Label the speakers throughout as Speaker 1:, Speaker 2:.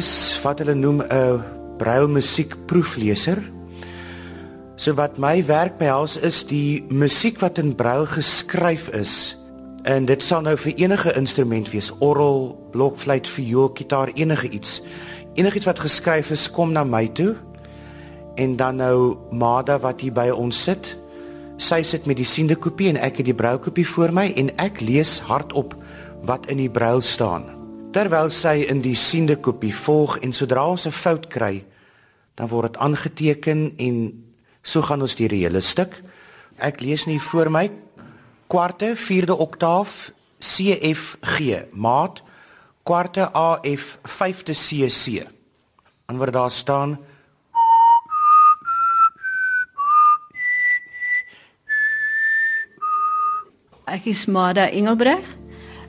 Speaker 1: is wat hulle noem 'n braille musiekproefleser. So wat my werk behels is die musiek wat in braille geskryf is. En dit sal nou vir enige instrument wees, orgel, blokfluit, viool, gitaar, enige iets. Enigiets wat geskryf is, kom na my toe. En dan nou Mada wat hier by ons sit. Sy sit met die siende kopie en ek het die braille kopie voor my en ek lees hardop wat in die braille staan. Terwyl sy in die siende kopie volg en sodra ons 'n fout kry, dan word dit aangeteken en so gaan ons deur die hele stuk. Ek lees nie voor my kwarte, vierde oktaaf CFG, maat kwarte AF, vyfde CC. Waar daar staan
Speaker 2: Ek is Mada Engelbreg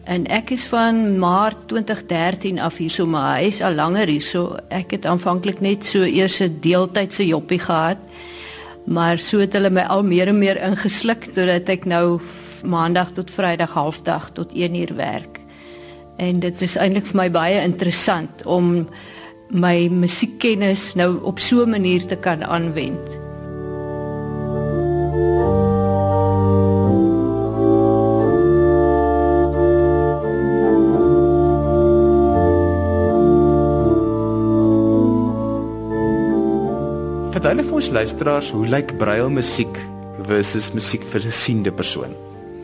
Speaker 2: en ek is van Maart 2013 af hier so maar hy is al langer hier so ek het aanvanklik net so eers 'n deeltydse joppie gehad maar so het hulle my al meer en meer ingesluk totdat ek nou maandag tot vrydag halfdag tot 1 uur werk en dit is eintlik vir my baie interessant om my musiekkennis nou op so 'n manier te kan aanwend.
Speaker 3: Vertel vir ons luisteraars hoe lyk braille musiek versus musiek vir 'n siende persoon?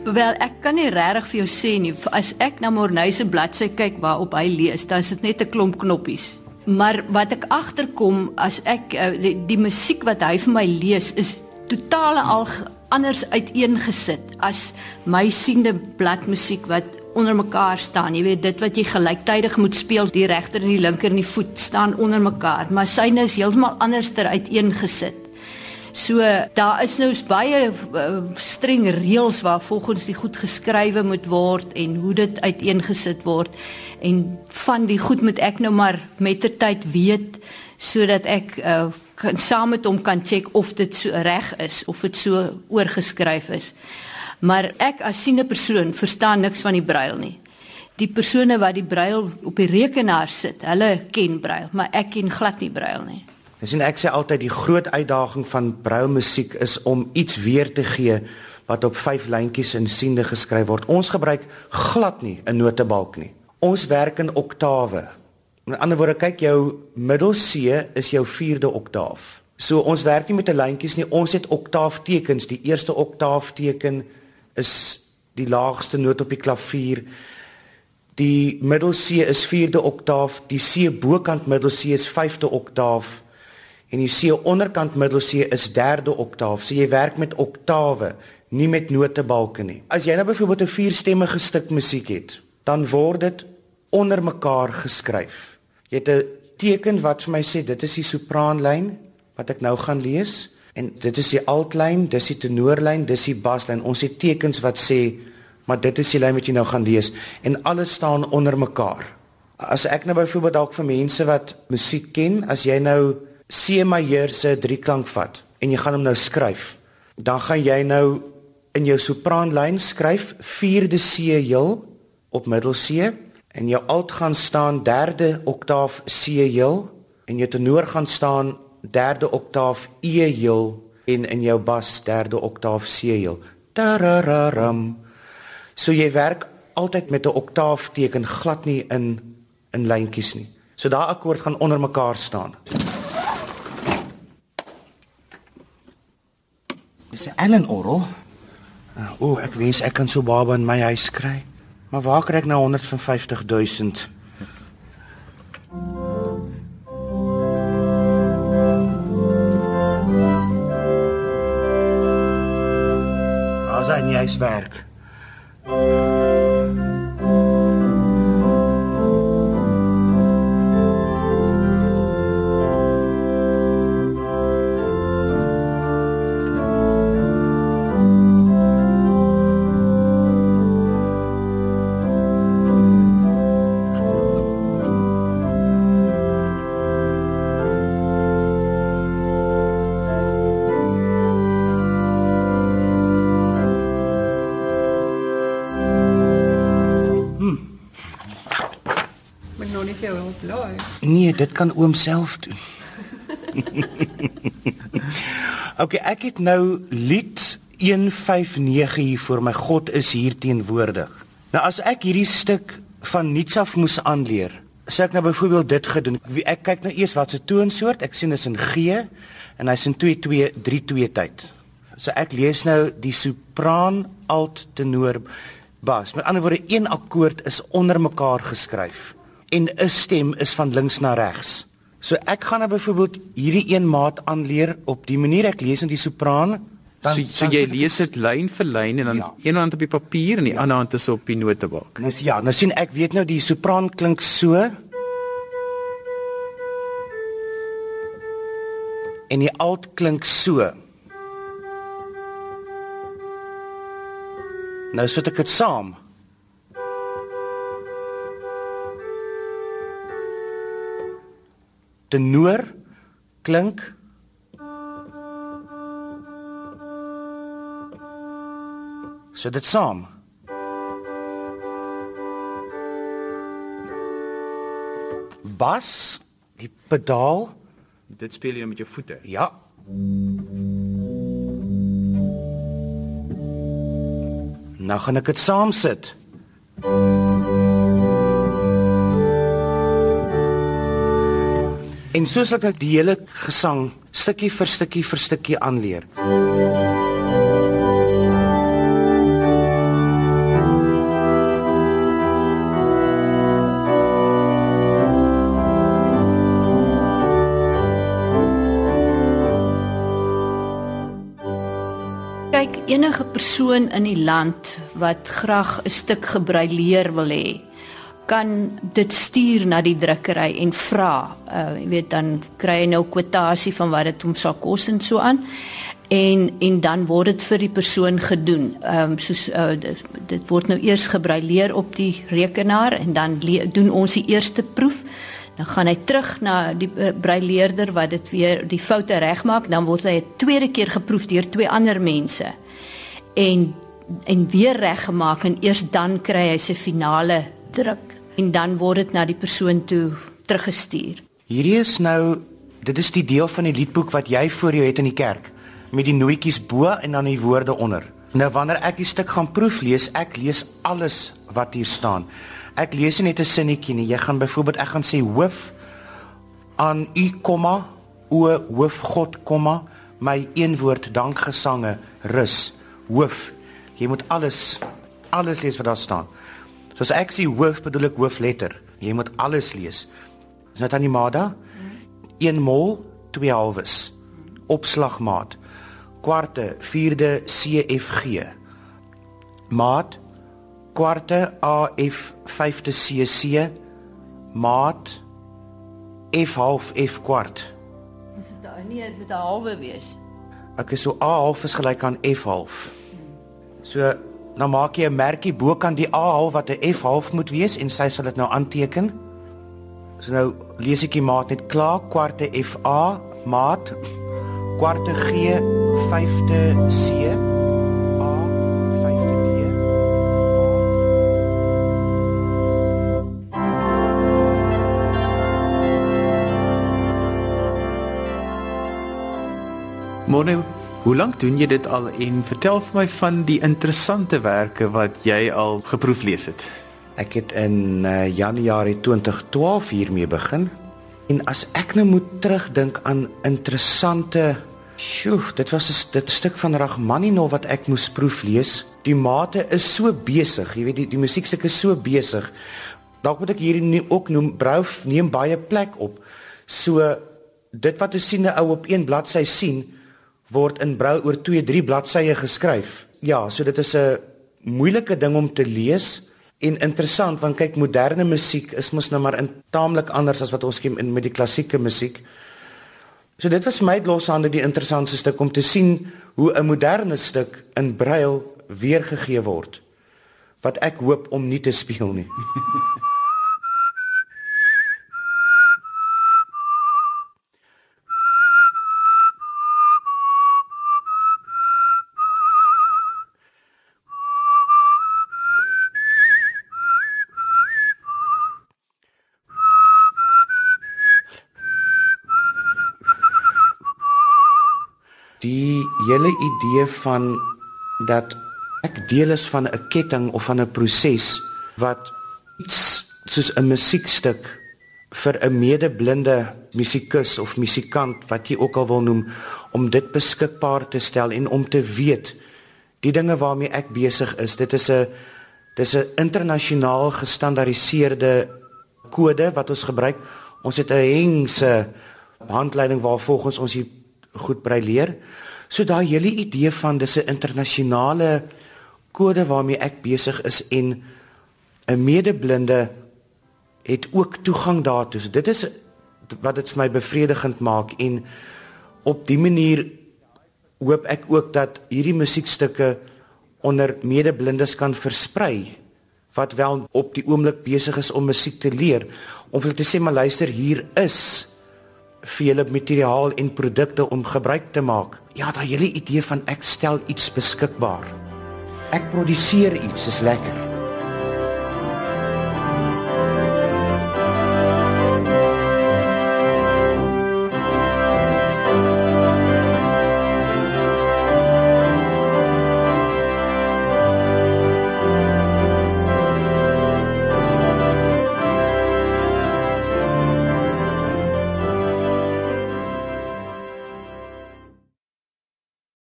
Speaker 2: Wel, ek kan nie regtig vir jou sê nie. As ek na Morney se bladsy kyk waarop hy lees, dan is dit net 'n klomp knoppies. Maar wat ek agterkom as ek uh, die, die musiek wat hy vir my lees is totaal al anders uiteengesit as my siende bladmusiek wat onder mekaar staan. Jy weet dit wat jy gelyktydig moet speel, die regter en die linker en die voet staan onder mekaar, maar syne is heeltemal anders ter uiteengesit. So daar is nou baie uh, streng reëls waar volgens die goed geskrywe moet word en hoe dit uiteengesit word en van die goed moet ek nou maar mettertyd weet sodat ek uh, kan saam met hom kan check of dit so reg is of dit so oorgeskryf is. Maar ek as siene persoon verstaan niks van die brail nie. Die persone wat die brail op die rekenaar sit, hulle ken brail, maar ek ken glad nie brail nie.
Speaker 1: Ek sien ek sê altyd die groot uitdaging van brail musiek is om iets weer te gee wat op vyf lyntjies in siende geskryf word. Ons gebruik glad nie 'n notebalk nie. Ons werk in oktawe. Met ander woorde, kyk jou middel C is jou 4de oktaaf. So ons werk nie met 'n lyntjies nie. Ons het oktaaftekens. Die eerste oktaafteken is die laagste noot op die klavier. Die middel C is 4de oktaaf, die C bokant middel C is 5de oktaaf en die C onderkant middel C is 3de oktaaf. So jy werk met oktawe, nie met notebalke nie. As jy nou byvoorbeeld 'n vierstemmige stuk musiek het, dan word dit onder mekaar geskryf. Jy het 'n teken wat vir my sê dit is die sopraanlyn wat ek nou gaan lees. En dit is die altlyn, dis die tenorlyn, dis die baslyn. Ons het tekens wat sê maar dit is die lyn wat jy nou gaan lees en alles staan onder mekaar. As ek nou byvoorbeeld dalk vir mense wat musiek ken, as jy nou C majeur se drieklank vat en jy gaan hom nou skryf, dan gaan jy nou in jou sopraanlyn skryf 4de C heel op middel C en jou alt gaan staan 3de oktaaf C heel en jou tenor gaan staan derde oktaaf E heel en in jou bas derde oktaaf C heel. Tarararam. So jy werk altyd met 'n oktaafteken glad nie in in lyntjies nie. So daai akkoord gaan onder mekaar staan. Dis 'n Allen orgel. O, ek wens ek kan so baba in my huis kry. Maar waar kry ek nou 150 werk.
Speaker 2: Laai.
Speaker 1: Nee, dit kan oom self doen. okay, ek het nou lied 159 hier voor my God is hier teenwoordig. Nou as ek hierdie stuk van niets af moes aanleer, sê ek nou byvoorbeeld dit gedoen. Ek kyk nou eers wat se toonsoort. Ek sien dit is in G en hy's in 2 2 3 2 tyd. So ek lees nou die sopran, alt, tenor, bas. Met ander woorde, een akkoord is onder mekaar geskryf en 'n stem is van links na regs. So ek gaan nou byvoorbeeld hierdie een maat aanleer op die manier ek lees in die sopran.
Speaker 3: Dan, so, so dan jy lees dit lyn vir lyn en dan ja. een hand op die papier en die ja. ander hand is op die notebalk.
Speaker 1: Nou ja, nou sien ek weet nou die sopran klink so. En die alt klink so. Nou sit ek dit saam. Tenor klink Sit dit saam. Bas, die pedaal,
Speaker 3: dit speel jy met jou voete.
Speaker 1: Ja. Nou gaan ek dit saam sit. En soos ek die hele gesang stukkie vir stukkie vir stukkie aanleer.
Speaker 2: enige persoon in die land wat graag 'n stuk gebreileer wil hê, kan dit stuur na die drukkery en vra. Uh jy weet dan kry jy nou kwotasie van wat dit hom sal kos en so aan. En en dan word dit vir die persoon gedoen. Ehm um, soos uh, dit, dit word nou eers gebreileer op die rekenaar en dan doen ons die eerste proef. Dan gaan hy terug na die uh, breileerder wat dit weer die foute regmaak, dan word hy 'n tweede keer geproef deur twee ander mense en en weer reggemaak en eers dan kry hy sy finale druk en dan word dit na die persoon toe teruggestuur.
Speaker 1: Hierdie is nou dit is die deel van die liedboek wat jy voor jou het in die kerk met die nootjies bo en dan die woorde onder. Nou wanneer ek die stuk gaan proef lees, ek lees alles wat hier staan. Ek lees nie net 'n sinnetjie nie. Jy gaan byvoorbeeld ek gaan sê hoof aan u komma o hoof God komma my een woord dankgesange rus hoof. Jy moet alles alles lees wat daar staan. So as ek sê hoof bedoel ek hoofletter. Jy moet alles lees. Is dit aan die Mada? 1 mol 2 halwes. Opslagmaat. Kwarte, vierde CFG. Maat kwarte AF vyfde CC. Maat F half F kwart.
Speaker 2: Dis dit nie met 'n halwe wees.
Speaker 1: Ek is so A half is gelyk aan F half. So nou maak jy 'n merkie bo kan die A half wat 'n F half moet wees en sy sal dit nou aanteken. So nou lees ek die maat net klaar kwarte FA maat kwarte G vyfde C A vyfde D
Speaker 3: Môre Hoe lank doen jy dit al en vertel vir my van die interessante werke wat jy al geproef lees het?
Speaker 1: Ek het in uh, Januarie 2012 hiermee begin. En as ek nou moet terugdink aan interessante Sjoe, dit was 'n stuk van Rachmaninov wat ek moes proef lees. Die mate is so besig, jy weet die die musiekstuk is so besig. Dalk moet ek hierdie ook noem Brou neem baie plek op. So dit wat 'n siene ou op een bladsy sien, word in brou oor 2-3 bladsye geskryf. Ja, so dit is 'n moeilike ding om te lees en interessant want kyk moderne musiek is mos nou maar in taamlik anders as wat ons ken in met die klassieke musiek. So dit was my loshande die interessantste stuk om te sien hoe 'n moderne stuk in brail weergegee word wat ek hoop om nie te speel nie. hele idee van dat ek deel is van 'n ketting of van 'n proses wat iets soos 'n musiekstuk vir 'n medeblinde musikus of musikant wat jy ook al wil noem om dit beskikbaar te stel en om te weet die dinge waarmee ek besig is. Dit is 'n dis 'n internasionaal gestandaardiseerde kode wat ons gebruik. Ons het 'n hengse handleiding waar volgens ons hier goed brei leer so daai hele idee van dis 'n internasionale kode waarmee ek besig is en 'n medeblinde het ook toegang daartoe. So dit is wat dit vir my bevredigend maak en op die manier hoop ek ook dat hierdie musiekstukke onder medeblindes kan versprei wat wel op die oomblik besig is om musiek te leer om vir te sê maar luister hier is vir julle materiaal en produkte om gebruik te maak. Ja, daai hele idee van ek stel iets beskikbaar. Ek produseer iets is lekker.